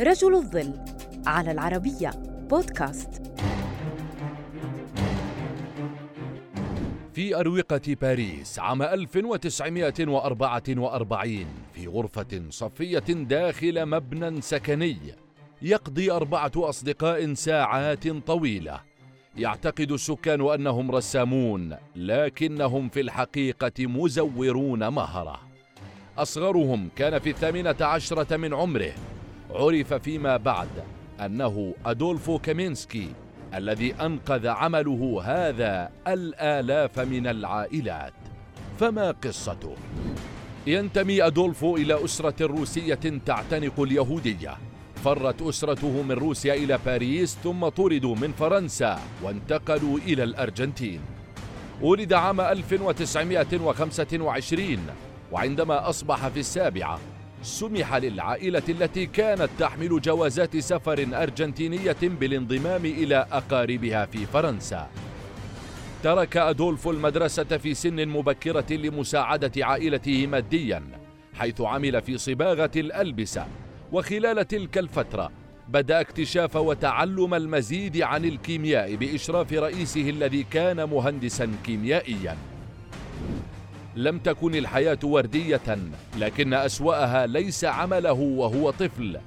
رجل الظل على العربية بودكاست. في أروقة باريس عام 1944 في غرفة صفية داخل مبنى سكني يقضي أربعة أصدقاء ساعات طويلة. يعتقد السكان أنهم رسامون لكنهم في الحقيقة مزورون مهرة. أصغرهم كان في الثامنة عشرة من عمره عرف فيما بعد أنه أدولفو كامينسكي الذي أنقذ عمله هذا الآلاف من العائلات. فما قصته؟ ينتمي أدولفو إلى أسرة روسية تعتنق اليهودية. فرت أسرته من روسيا إلى باريس ثم طردوا من فرنسا وانتقلوا إلى الأرجنتين. ولد عام 1925 وعندما أصبح في السابعة سمح للعائلة التي كانت تحمل جوازات سفر أرجنتينية بالانضمام إلى أقاربها في فرنسا. ترك أدولفو المدرسة في سن مبكرة لمساعدة عائلته ماديا حيث عمل في صباغة الألبسة. وخلال تلك الفترة بدأ اكتشاف وتعلم المزيد عن الكيمياء بإشراف رئيسه الذي كان مهندسا كيميائيا. لم تكن الحياة وردية لكن أسوأها ليس عمله وهو طفل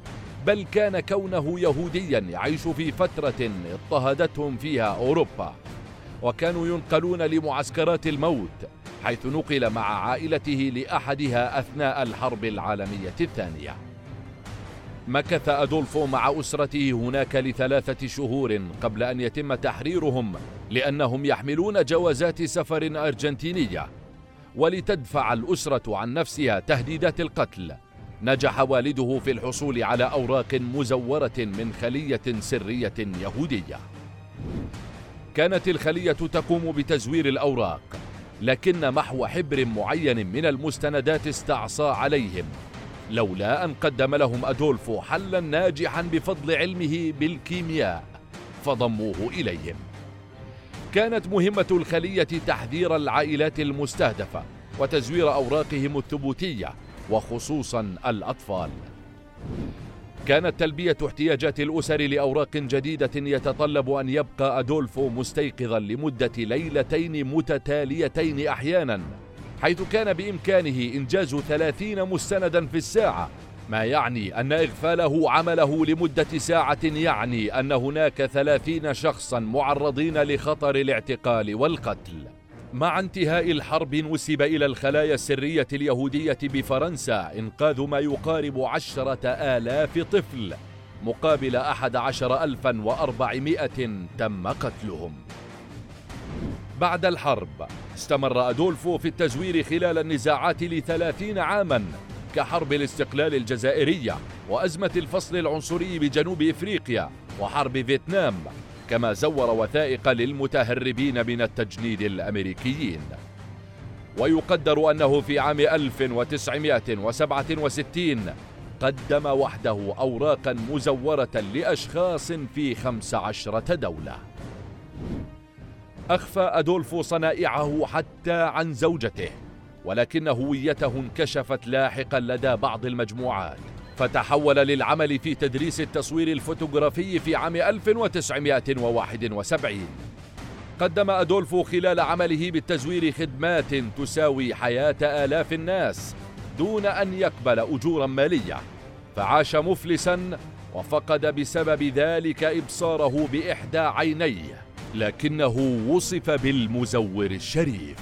بل كان كونه يهوديا يعيش في فترة اضطهدتهم فيها أوروبا. وكانوا ينقلون لمعسكرات الموت حيث نقل مع عائلته لأحدها أثناء الحرب العالمية الثانية. مكث أدولفو مع أسرته هناك لثلاثة شهور قبل أن يتم تحريرهم لأنهم يحملون جوازات سفر أرجنتينية. ولتدفع الأسرة عن نفسها تهديدات القتل. نجح والده في الحصول على أوراق مزورة من خلية سرية يهودية. كانت الخلية تقوم بتزوير الأوراق لكن محو حبر معين من المستندات استعصى عليهم. لولا أن قدم لهم أدولفو حلا ناجحا بفضل علمه بالكيمياء فضموه إليهم. كانت مهمة الخلية تحذير العائلات المستهدفة. وتزوير أوراقهم الثبوتية وخصوصا الأطفال. كانت تلبية احتياجات الأسر لأوراق جديدة يتطلب أن يبقى أدولفو مستيقظا لمدة ليلتين متتاليتين أحيانا حيث كان بإمكانه إنجاز ثلاثين مستندا في الساعة ما يعني أن إغفاله عمله لمدة ساعة يعني أن هناك ثلاثين شخصا معرضين لخطر الاعتقال والقتل. مع انتهاء الحرب نسب إلى الخلايا السرية اليهودية بفرنسا إنقاذ ما يقارب عشرة آلاف طفل مقابل أحد عشر ألفا وأربعمائة تم قتلهم. بعد الحرب استمر أدولفو في التزوير خلال النزاعات لثلاثين عاما كحرب الاستقلال الجزائرية وأزمة الفصل العنصري بجنوب إفريقيا وحرب فيتنام. كما زور وثائق للمتهربين من التجنيد الأمريكيين. ويقدر أنه في عام 1967 قدم وحده أوراقا مزورة لأشخاص في 15 دولة. أخفى أدولفو صنائعه حتى عن زوجته ولكن هويته انكشفت لاحقا لدى بعض المجموعات. فتحول للعمل في تدريس التصوير الفوتوغرافي في عام 1971 قدم أدولفو خلال عمله بالتزوير خدمات تساوي حياة آلاف الناس دون أن يقبل أجورا مالية. فعاش مفلسا وفقد بسبب ذلك إبصاره بإحدى عينيه لكنه وصف بالمزور الشريف.